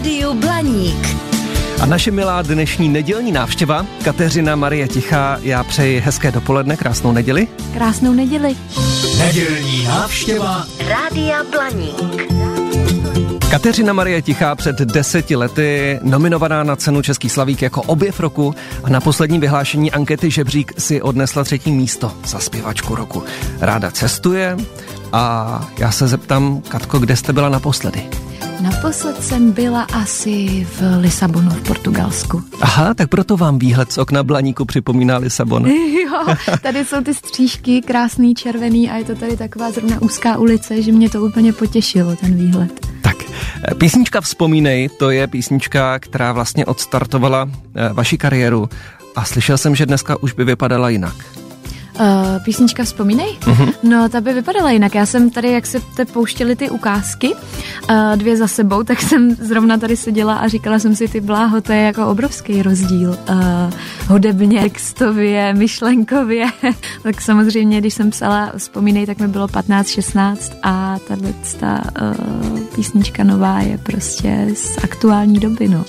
rádiu Blaník. A naše milá dnešní nedělní návštěva, Kateřina Marie Tichá, já přeji hezké dopoledne, krásnou neděli. Krásnou neděli. Nedělní návštěva Rádia Blaník. Kateřina Marie Tichá před deseti lety nominovaná na cenu Český slavík jako objev roku a na poslední vyhlášení ankety Žebřík si odnesla třetí místo za zpěvačku roku. Ráda cestuje a já se zeptám, Katko, kde jste byla naposledy? Naposled jsem byla asi v Lisabonu v Portugalsku. Aha, tak proto vám výhled z okna Blaníku připomíná Lisabon. jo, tady jsou ty střížky, krásný červený a je to tady taková zrovna úzká ulice, že mě to úplně potěšilo, ten výhled. Tak, eh, písnička Vzpomínej, to je písnička, která vlastně odstartovala eh, vaši kariéru a slyšel jsem, že dneska už by vypadala jinak. Uh, písnička Vzpomínej? Uh-huh. No, ta by vypadala jinak. Já jsem tady, jak se te pouštěly ty ukázky, uh, dvě za sebou, tak jsem zrovna tady seděla a říkala jsem si, ty bláho, to je jako obrovský rozdíl. Uh, hudebně, textově, myšlenkově. tak samozřejmě, když jsem psala Vzpomínej, tak mi bylo 15-16 a tahle ta uh, písnička nová je prostě z aktuální doby, no.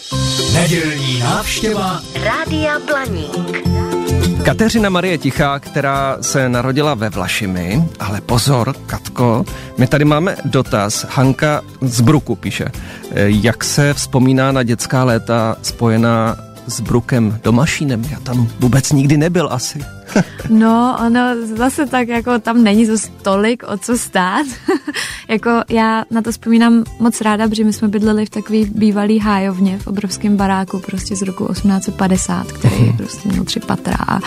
Nedělní návštěva Rádia Blaník. Kateřina Marie Tichá, která se narodila ve Vlašimi, ale pozor, Katko, my tady máme dotaz. Hanka z Bruku píše, jak se vzpomíná na dětská léta spojená s Brukem Domašínem? Já tam vůbec nikdy nebyl asi. No, ono zase tak jako tam není zase tolik o co stát. jako já na to vzpomínám moc ráda, protože my jsme bydleli v takový bývalý hájovně v obrovském baráku prostě z roku 1850, který uh-huh. prostě měl tři patra a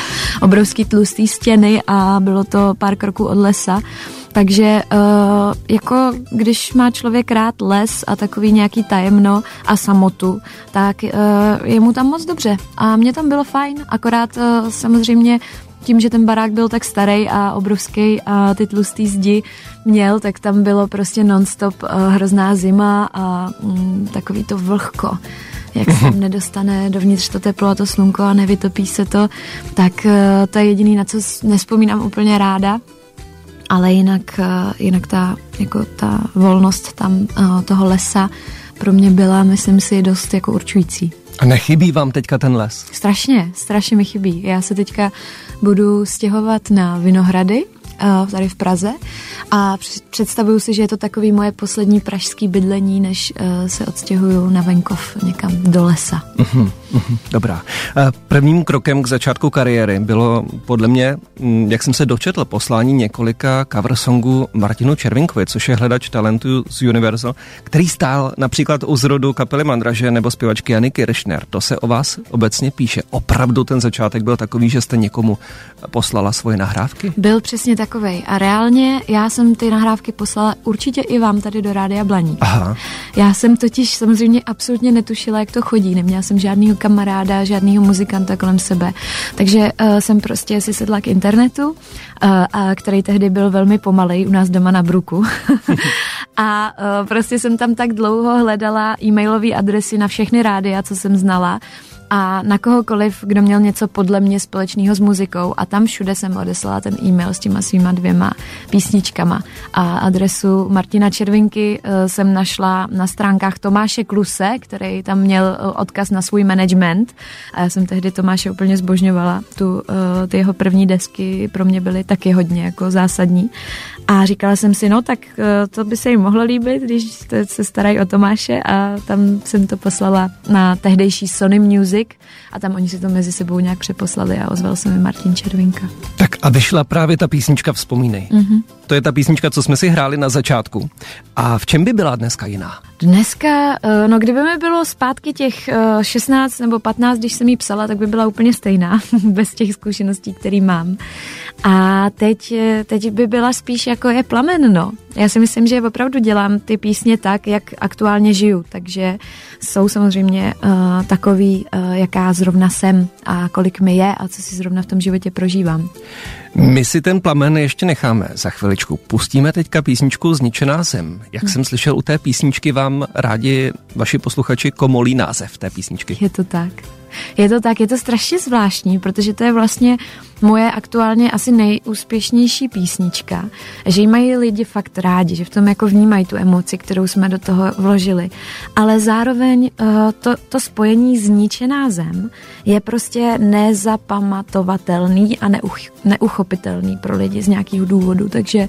obrovský tlustý stěny a bylo to pár kroků od lesa. Takže uh, jako když má člověk rád les a takový nějaký tajemno a samotu, tak uh, je mu tam moc dobře. A mě tam bylo fajn, akorát uh, samozřejmě tím, že ten barák byl tak starý a obrovský a ty tlustý zdi měl, tak tam bylo prostě nonstop uh, hrozná zima a mm, takový to vlhko jak se tam nedostane dovnitř to teplo a to slunko a nevytopí se to, tak to je jediný, na co nespomínám úplně ráda. Ale jinak, uh, jinak ta, jako ta volnost tam uh, toho lesa pro mě byla, myslím si, dost jako určující. A nechybí vám teďka ten les? Strašně, strašně mi chybí. Já se teďka budu stěhovat na Vinohrady, eh, tady v Praze a představuju si, že je to takový moje poslední pražský bydlení, než uh, se odstěhuju na venkov někam do lesa. Uh-huh, uh-huh, dobrá. Uh, prvním krokem k začátku kariéry bylo podle mě, um, jak jsem se dočetl, poslání několika cover songů Martinu Červinkovi, což je hledač talentu z Universal, který stál například u zrodu kapely Mandraže nebo zpěvačky Jany Kiršner. To se o vás obecně píše. Opravdu ten začátek byl takový, že jste někomu poslala svoje nahrávky? Byl přesně takový. A reálně já jsem ty nahrávky poslala určitě i vám tady do Rádia Blaní. Aha. Já jsem totiž samozřejmě absolutně netušila, jak to chodí. Neměla jsem žádného kamaráda, žádného muzikanta kolem sebe. Takže uh, jsem prostě si sedla k internetu, uh, a který tehdy byl velmi pomalej u nás doma na Bruku. a uh, prostě jsem tam tak dlouho hledala e-mailové adresy na všechny rádia, co jsem znala a na kohokoliv, kdo měl něco podle mě společného s muzikou a tam všude jsem odeslala ten e-mail s těma svýma dvěma písničkama. A adresu Martina Červinky uh, jsem našla na stránkách Tomáše Kluse, který tam měl uh, odkaz na svůj management. A já jsem tehdy Tomáše úplně zbožňovala. Tu, uh, ty jeho první desky pro mě byly taky hodně jako zásadní. A říkala jsem si, no tak to by se jim mohlo líbit, když se starají o Tomáše. A tam jsem to poslala na tehdejší Sony Music Music a tam oni si to mezi sebou nějak přeposlali a ozval se mi Martin Červinka. Tak a vyšla právě ta písnička Vzpomínej. Mm-hmm. To je ta písnička, co jsme si hráli na začátku. A v čem by byla dneska jiná? Dneska, eh, no kdyby mi bylo zpátky těch eh, 16 nebo 15, když jsem jí psala, tak by byla úplně stejná, bez těch zkušeností, které mám. A teď, eh, teď by byla spíš jako je plamen, no. Já si myslím, že opravdu dělám ty písně tak, jak aktuálně žiju, takže jsou samozřejmě uh, takový, uh, jaká zrovna jsem a kolik mi je a co si zrovna v tom životě prožívám. My si ten plamen ještě necháme za chviličku. Pustíme teďka písničku Zničená zem. Jak hmm. jsem slyšel u té písničky, vám rádi vaši posluchači komolí název té písničky. Je to tak. Je to tak, je to strašně zvláštní, protože to je vlastně moje aktuálně asi nejúspěšnější písnička, že ji mají lidi fakt rádi, že v tom jako vnímají tu emoci, kterou jsme do toho vložili. Ale zároveň uh, to, to spojení zničená zem je prostě nezapamatovatelný a neuch, neuchopitelný pro lidi z nějakých důvodů, takže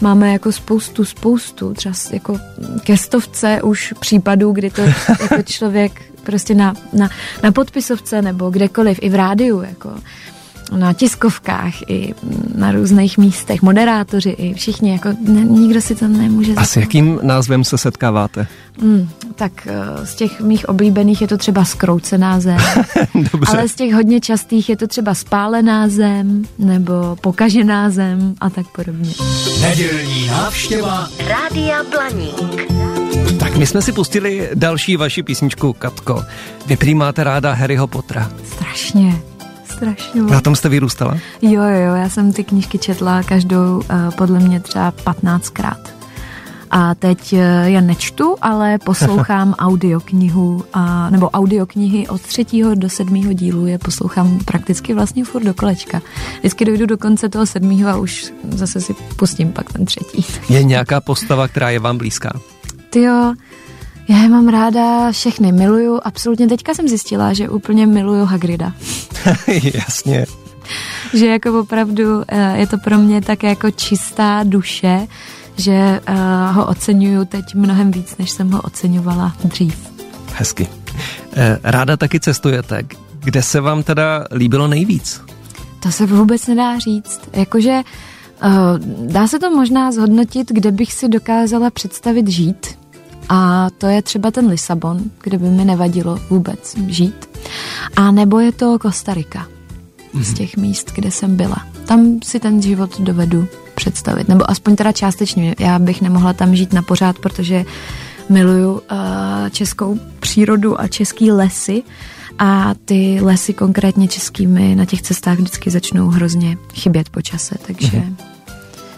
máme jako spoustu, spoustu, třeba jako ke stovce už případů, kdy to jako člověk prostě na, na, na podpisovce nebo kdekoliv, i v rádiu, jako na tiskovkách i na různých místech, moderátoři i všichni, jako ne, nikdo si to nemůže A s jakým názvem se setkáváte? Mm, tak uh, z těch mých oblíbených je to třeba skroucená zem, ale z těch hodně častých je to třeba spálená zem nebo pokažená zem a tak podobně. Nedělní návštěva Rádia Blaník. Tak my jsme si pustili další vaši písničku, Katko. Vy prý máte ráda Harryho Pottera. Strašně. Strašně. Na tom jste vyrůstala? Jo, jo, jo, já jsem ty knížky četla každou uh, podle mě třeba 15krát. A teď uh, je nečtu, ale poslouchám audioknihu, a, nebo audioknihy od třetího do sedmého dílu je poslouchám prakticky vlastně furt do kolečka. Vždycky dojdu do konce toho sedmého a už zase si pustím pak ten třetí. Je nějaká postava, která je vám blízká? Ty jo, já je mám ráda všechny, miluju, absolutně teďka jsem zjistila, že úplně miluju Hagrida. Jasně. že jako opravdu eh, je to pro mě tak jako čistá duše, že eh, ho oceňuju teď mnohem víc, než jsem ho oceňovala dřív. Hezky. Eh, ráda taky cestujete. Kde se vám teda líbilo nejvíc? To se vůbec nedá říct. Jakože dá se to možná zhodnotit, kde bych si dokázala představit žít, a to je třeba ten Lisabon, kde by mi nevadilo vůbec žít. A nebo je to Kostarika z těch míst, kde jsem byla. Tam si ten život dovedu představit, nebo aspoň teda částečně. Já bych nemohla tam žít na pořád, protože miluju uh, českou přírodu a český lesy a ty lesy konkrétně českými na těch cestách vždycky začnou hrozně chybět po čase, takže... Mm-hmm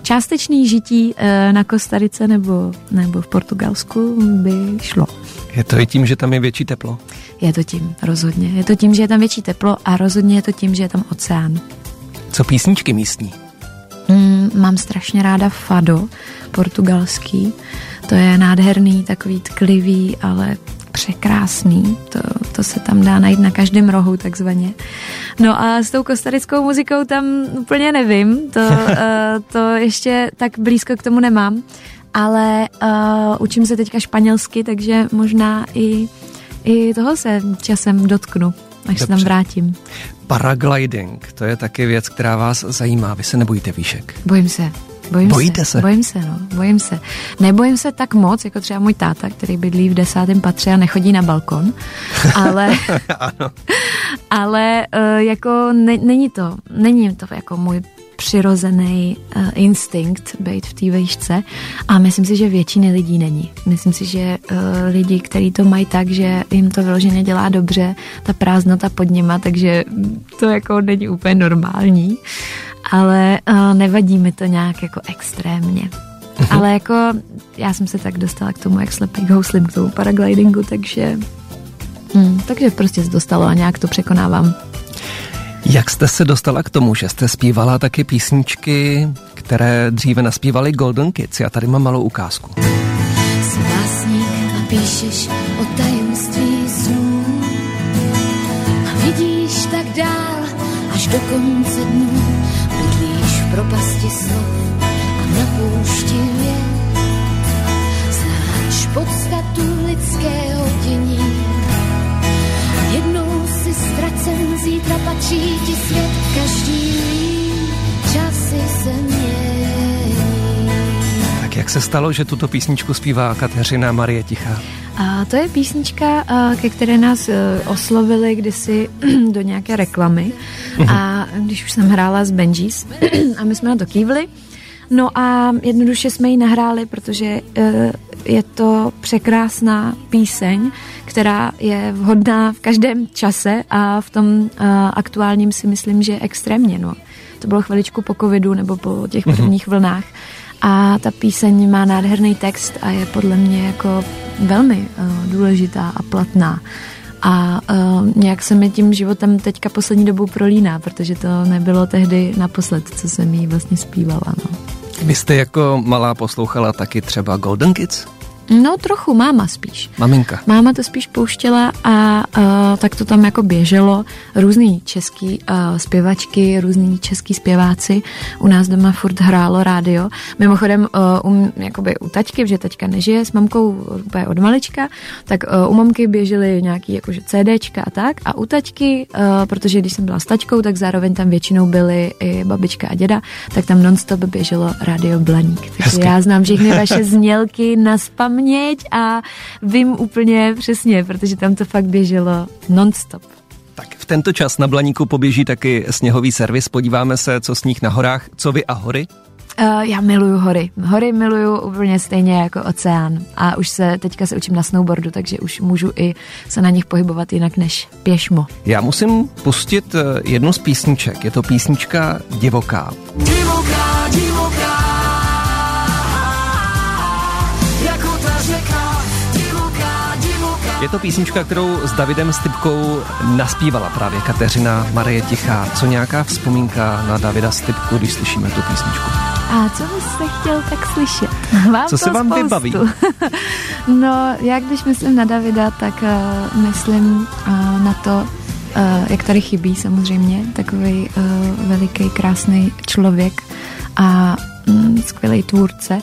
částečný žití eh, na Kostarice nebo, nebo v Portugalsku by šlo. Je to i tím, že tam je větší teplo? Je to tím, rozhodně. Je to tím, že je tam větší teplo a rozhodně je to tím, že je tam oceán. Co písničky místní? Mm, mám strašně ráda fado, portugalský. To je nádherný, takový tklivý, ale překrásný. To, to se tam dá najít na každém rohu takzvaně. No a s tou kostarickou muzikou tam úplně nevím. To, uh, to ještě tak blízko k tomu nemám. Ale uh, učím se teďka španělsky, takže možná i, i toho se časem dotknu, až Dobře. se tam vrátím. Paragliding, to je taky věc, která vás zajímá. Vy se nebojíte výšek? Bojím se. Bojím Bojíte se, se? Bojím se, no, bojím se. Nebojím se tak moc, jako třeba můj táta, který bydlí v desátém patře a nechodí na balkon, ale, ano. ale uh, jako ne, není to, není to jako můj přirozený uh, instinkt být v té výšce a myslím si, že většiny lidí není. Myslím si, že uh, lidi, kteří to mají tak, že jim to vyloženě dělá dobře, ta prázdnota pod nima, takže to jako není úplně normální ale uh, nevadí mi to nějak jako extrémně. Uh-huh. Ale jako já jsem se tak dostala k tomu, jak slepý houslím k tomu paraglidingu, takže hm, takže prostě se dostalo a nějak to překonávám. Jak jste se dostala k tomu, že jste zpívala taky písničky, které dříve naspívali Golden Kids? Já tady mám malou ukázku. A píšeš o tajemství snů a vidíš tak dál až do konce dnů propasti slov a na poušti věd. Znáš podstatu lidského dění. Patří ti svět. Každý časy se mění. Tak jak se stalo, že tuto písničku zpívá Kateřina Marie Tichá? A to je písnička, ke které nás e, oslovili kdysi do nějaké reklamy. A když už jsem hrála s Benjis a my jsme na to kývli, No a jednoduše jsme ji nahráli, protože uh, je to překrásná píseň, která je vhodná v každém čase a v tom uh, aktuálním si myslím, že extrémně. No. To bylo chviličku po covidu nebo po těch mhm. prvních vlnách. A ta píseň má nádherný text a je podle mě jako velmi uh, důležitá a platná. A uh, nějak se mi tím životem teďka poslední dobou prolíná, protože to nebylo tehdy naposled, co jsem jí vlastně zpívala. No. Vy jste jako malá poslouchala taky třeba Golden Kids? No trochu, máma spíš. Maminka. Máma to spíš pouštěla a uh, tak to tam jako běželo. Různý český uh, zpěvačky, různý český zpěváci. U nás doma furt hrálo rádio. Mimochodem uh, um, jakoby u taťky, protože taťka nežije s mamkou úplně od malička, tak uh, u mamky běžely nějaký jakože CDčka a tak. A u taťky, uh, protože když jsem byla s taťkou, tak zároveň tam většinou byly i babička a děda, tak tam nonstop běželo rádio Blaník. Takže Hezky. já znám všechny vaše znělky na spam paměť a vím úplně přesně, protože tam to fakt běželo non-stop. Tak v tento čas na Blaníku poběží taky sněhový servis. Podíváme se, co sníh na horách. Co vy a hory? Uh, já miluju hory. Hory miluju úplně stejně jako oceán. A už se teďka se učím na snowboardu, takže už můžu i se na nich pohybovat jinak než pěšmo. Já musím pustit eh, jednu z písniček. Je to písnička Divoká. Divoká, divoká. Je to písnička, kterou s Davidem Stipkou naspívala právě Kateřina Marie Tichá. Co nějaká vzpomínka na Davida Stipku, když slyšíme tu písničku? A co byste chtěl tak slyšet? Mám co se vám spoustu. vybaví? no, já když myslím na Davida, tak uh, myslím uh, na to, uh, jak tady chybí samozřejmě, takový uh, veliký, krásný člověk a mm, skvělý tvůrce.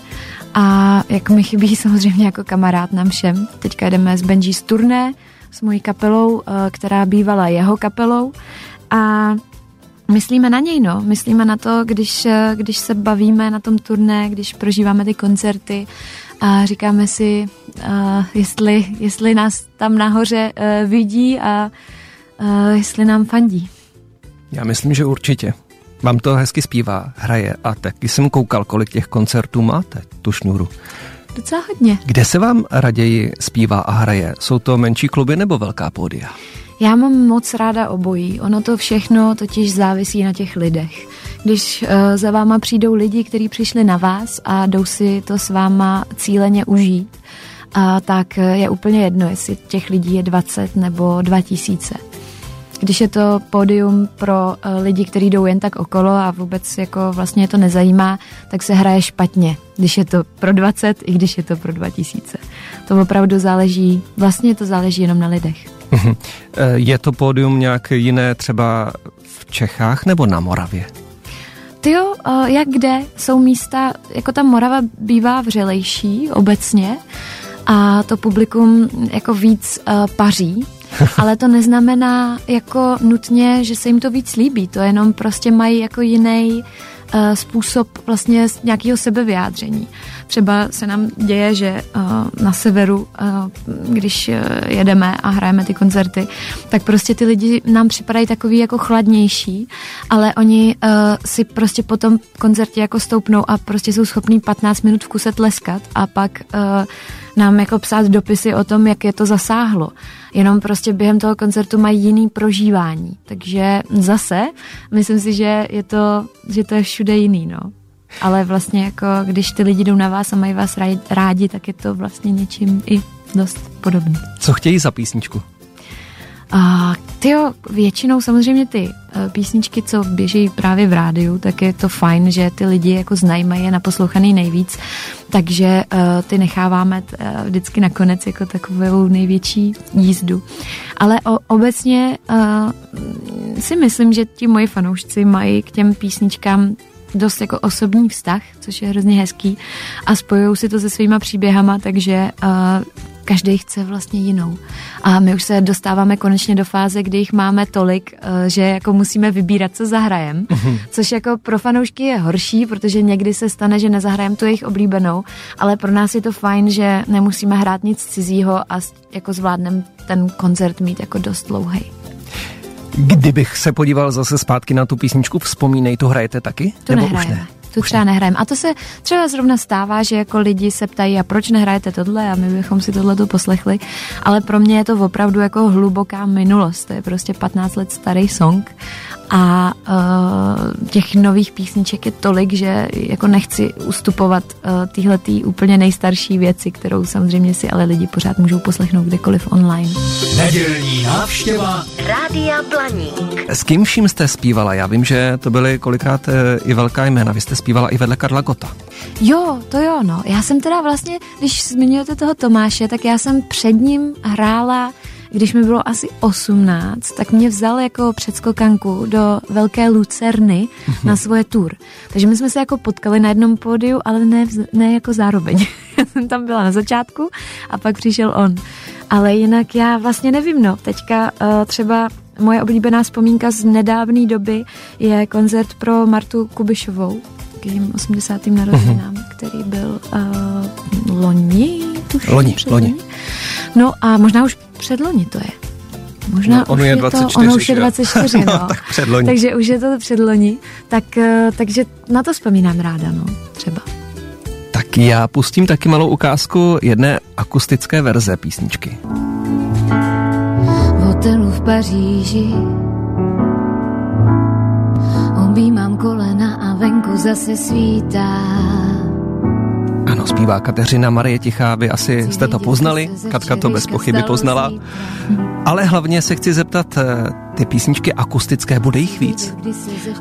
A jak mi chybí samozřejmě jako kamarád nám všem. Teďka jdeme s Benji z turné, s mojí kapelou, eh, která bývala jeho kapelou. A myslíme na něj, no. Myslíme na to, když, eh, když se bavíme na tom turné, když prožíváme ty koncerty a říkáme si, uh, jestli, jestli nás tam nahoře uh, vidí a uh, jestli nám fandí. Já myslím, že určitě. Vám to hezky zpívá, hraje a taky jsem koukal, kolik těch koncertů máte, tu šňůru. Docela hodně. Kde se vám raději zpívá a hraje? Jsou to menší kluby nebo velká pódia? Já mám moc ráda obojí. Ono to všechno totiž závisí na těch lidech. Když uh, za váma přijdou lidi, kteří přišli na vás a jdou si to s váma cíleně užít, uh, tak je úplně jedno, jestli těch lidí je 20 nebo 2000 když je to pódium pro eh, lidi, kteří jdou jen tak okolo a vůbec jako vlastně je to nezajímá, tak se hraje špatně, když je to pro 20 i když je to pro 2000. To opravdu záleží, vlastně to záleží jenom na lidech. Mhm. Eh, je to pódium nějak jiné třeba v Čechách nebo na Moravě? Ty jo, eh, jak kde? Jsou místa, jako ta Morava bývá vřelejší obecně a to publikum jako víc paří, ale to neznamená jako nutně, že se jim to víc líbí, to jenom prostě mají jako jiný uh, způsob vlastně nějakého sebevyjádření. Třeba se nám děje, že uh, na severu, uh, když jedeme a hrajeme ty koncerty, tak prostě ty lidi nám připadají takový jako chladnější, ale oni si prostě po tom koncertě jako stoupnou a prostě jsou schopní 15 minut v kuse tleskat a pak nám jako psát dopisy o tom, jak je to zasáhlo. Jenom prostě během toho koncertu mají jiný prožívání. Takže zase, myslím si, že je to, že to je všude jiný, no. Ale vlastně jako, když ty lidi jdou na vás a mají vás rádi, tak je to vlastně něčím i dost podobný. Co chtějí za písničku? A tyjo, většinou samozřejmě ty uh, písničky, co běží právě v rádiu, tak je to fajn, že ty lidi jako znají, mají je naposlouchaný nejvíc, takže uh, ty necháváme uh, vždycky nakonec jako takovou největší jízdu. Ale obecně si myslím, že ti moji fanoušci mají k těm písničkám dost jako osobní vztah, což je hrozně hezký a spojují si to se svýma příběhama, takže každý chce vlastně jinou. A my už se dostáváme konečně do fáze, kdy jich máme tolik, eh, že jako musíme vybírat, co zahrajem, mm-hmm. což jako pro fanoušky je horší, protože někdy se stane, že nezahrajem tu jejich oblíbenou, ale pro nás je to fajn, že nemusíme hrát nic cizího a jako zvládneme ten koncert mít jako dost dlouhý. Kdybych se podíval zase zpátky na tu písničku Vzpomínej, to hrajete taky? To Nebo nehrajeme. Už ne? Tu třeba nehrajeme. A to se třeba zrovna stává, že jako lidi se ptají, a proč nehrajete tohle a my bychom si tohle tu poslechli, ale pro mě je to opravdu jako hluboká minulost, to je prostě 15 let starý song a uh, těch nových písniček je tolik, že jako nechci ustupovat uh, týhletý úplně nejstarší věci, kterou samozřejmě si ale lidi pořád můžou poslechnout kdekoliv online. Nedělní návštěva Rádia Blaník. S kým vším jste zpívala? Já vím, že to byly kolikrát uh, i velká jména. Vy jste zpívala i vedle Karla Gota. Jo, to jo, no. Já jsem teda vlastně, když zmiňujete toho Tomáše, tak já jsem před ním hrála když mi bylo asi 18, tak mě vzal jako předskokanku do Velké Lucerny mm-hmm. na svoje tour. Takže my jsme se jako potkali na jednom pódiu, ale ne, ne jako zároveň. já jsem tam byla na začátku a pak přišel on. Ale jinak já vlastně nevím, no. Teďka uh, třeba moje oblíbená vzpomínka z nedávné doby je koncert pro Martu Kubišovou k jejím 80. narozeninám, mm-hmm. který byl uh, loni, tuším, loni, loni. No a možná už předloni to je. Možná no, ono už je 24, to, ono už je 24, no. no tak předloni. Takže už je to předloni. Tak, eh, takže na to vzpomínám ráda, no, třeba. Tak já pustím taky malou ukázku jedné akustické verze písničky. V hotelu v Paříži zase svítá ano, zpívá Kateřina Marie Tichá, vy asi jste to poznali, Katka to bez pochyby poznala. Ale hlavně se chci zeptat, eh, ty písničky akustické, bude jich víc?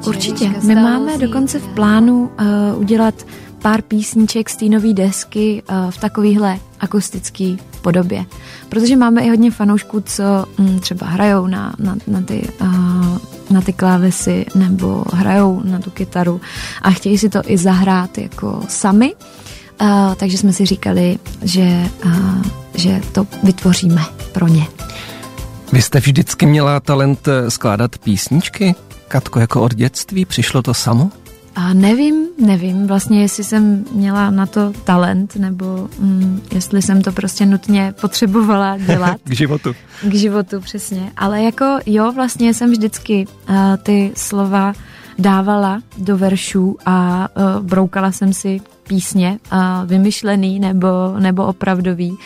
Určitě. My máme dokonce v plánu uh, udělat pár písniček z té nové desky uh, v takovéhle akustické podobě. Protože máme i hodně fanoušků, co um, třeba hrajou na, na, na, ty, uh, na ty klávesy nebo hrajou na tu kytaru a chtějí si to i zahrát jako sami. Uh, takže jsme si říkali, že, uh, že to vytvoříme pro ně. Vy jste vždycky měla talent eh, skládat písničky? Katko, jako od dětství? Přišlo to samo? A nevím, nevím vlastně, jestli jsem měla na to talent, nebo mm, jestli jsem to prostě nutně potřebovala dělat. K životu. K životu, přesně. Ale jako jo, vlastně jsem vždycky uh, ty slova dávala do veršů a uh, broukala jsem si písně, uh, vymyšlený nebo, nebo opravdový.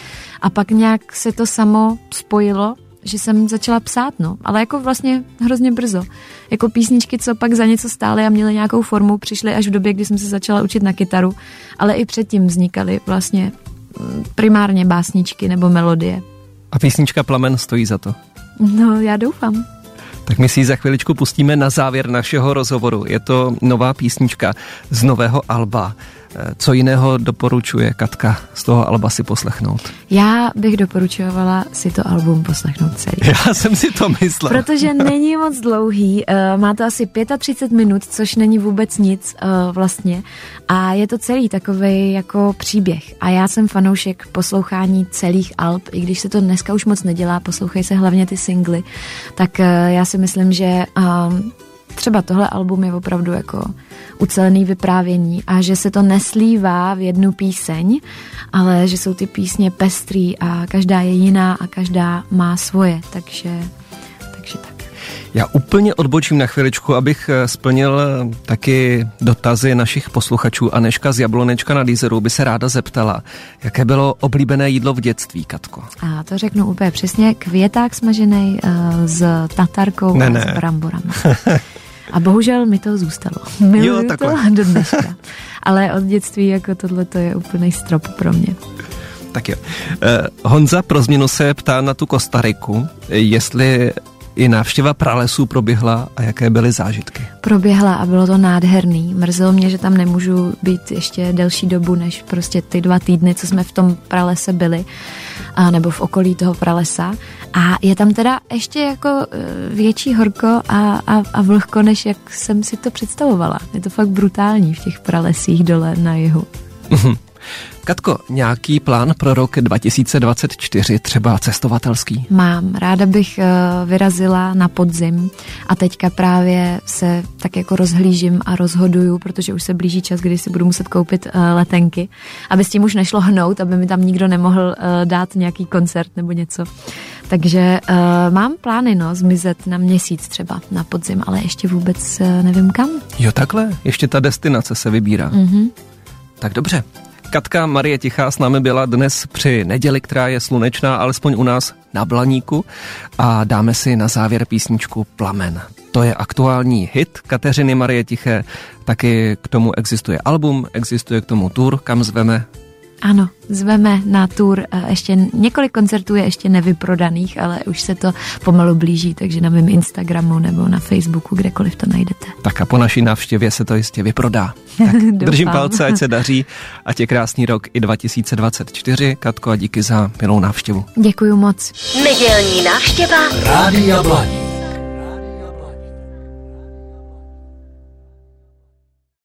A pak nějak se to samo spojilo, že jsem začala psát, no. Ale jako vlastně hrozně brzo. Jako písničky, co pak za něco stály a měly nějakou formu, přišly až v době, kdy jsem se začala učit na kytaru. Ale i předtím vznikaly vlastně mm, primárně básničky nebo melodie. A písnička Plamen stojí za to? No, já doufám. Tak my si ji za chviličku pustíme na závěr našeho rozhovoru. Je to nová písnička z nového alba. Co jiného doporučuje Katka z toho alba si poslechnout? Já bych doporučovala si to album poslechnout celý. Já jsem si to myslel. Protože není moc dlouhý, uh, má to asi 35 minut, což není vůbec nic uh, vlastně. A je to celý takový jako příběh. A já jsem fanoušek poslouchání celých alb, i když se to dneska už moc nedělá, poslouchej se hlavně ty singly, tak uh, já si myslím, že uh, třeba tohle album je opravdu jako ucelený vyprávění a že se to neslívá v jednu píseň, ale že jsou ty písně pestrý a každá je jiná a každá má svoje, takže, takže tak. Já úplně odbočím na chviličku, abych eh, splnil eh, taky dotazy našich posluchačů. Aneška z Jablonečka na Dízeru by se ráda zeptala, jaké bylo oblíbené jídlo v dětství, Katko? A to řeknu úplně přesně, květák smažený uh, s tatarkou ne, a ne. s bramborama. A bohužel mi to zůstalo. Miluju jo, to do dneška. Ale od dětství jako tohle to je úplný strop pro mě. Tak jo. Eh, Honza pro změnu se ptá na tu Kostariku, jestli i návštěva pralesů proběhla a jaké byly zážitky? Proběhla a bylo to nádherný. Mrzelo mě, že tam nemůžu být ještě delší dobu, než prostě ty dva týdny, co jsme v tom pralese byli, a nebo v okolí toho pralesa. A je tam teda ještě jako e, větší horko a, a, a vlhko, než jak jsem si to představovala. Je to fakt brutální v těch pralesích dole na jihu. Katko, nějaký plán pro rok 2024, třeba cestovatelský? Mám. Ráda bych uh, vyrazila na podzim a teďka právě se tak jako rozhlížím a rozhoduju, protože už se blíží čas, kdy si budu muset koupit uh, letenky, aby s tím už nešlo hnout, aby mi tam nikdo nemohl uh, dát nějaký koncert nebo něco. Takže uh, mám plány, no, zmizet na měsíc třeba na podzim, ale ještě vůbec uh, nevím kam. Jo, takhle? Ještě ta destinace se vybírá. Mm-hmm. Tak dobře. Katka Marie Tichá s námi byla dnes při neděli, která je slunečná, alespoň u nás na Blaníku a dáme si na závěr písničku Plamen. To je aktuální hit Kateřiny Marie Tiché, taky k tomu existuje album, existuje k tomu tour, kam zveme ano, zveme na tour, eh, ještě několik koncertů je ještě nevyprodaných, ale už se to pomalu blíží, takže na mém Instagramu nebo na Facebooku, kdekoliv to najdete. Tak a po naší návštěvě se to jistě vyprodá. Tak držím palce, ať se daří, ať je krásný rok i 2024. Katko a díky za milou návštěvu. Děkuji moc. Nedělní návštěva Rádia Blaník.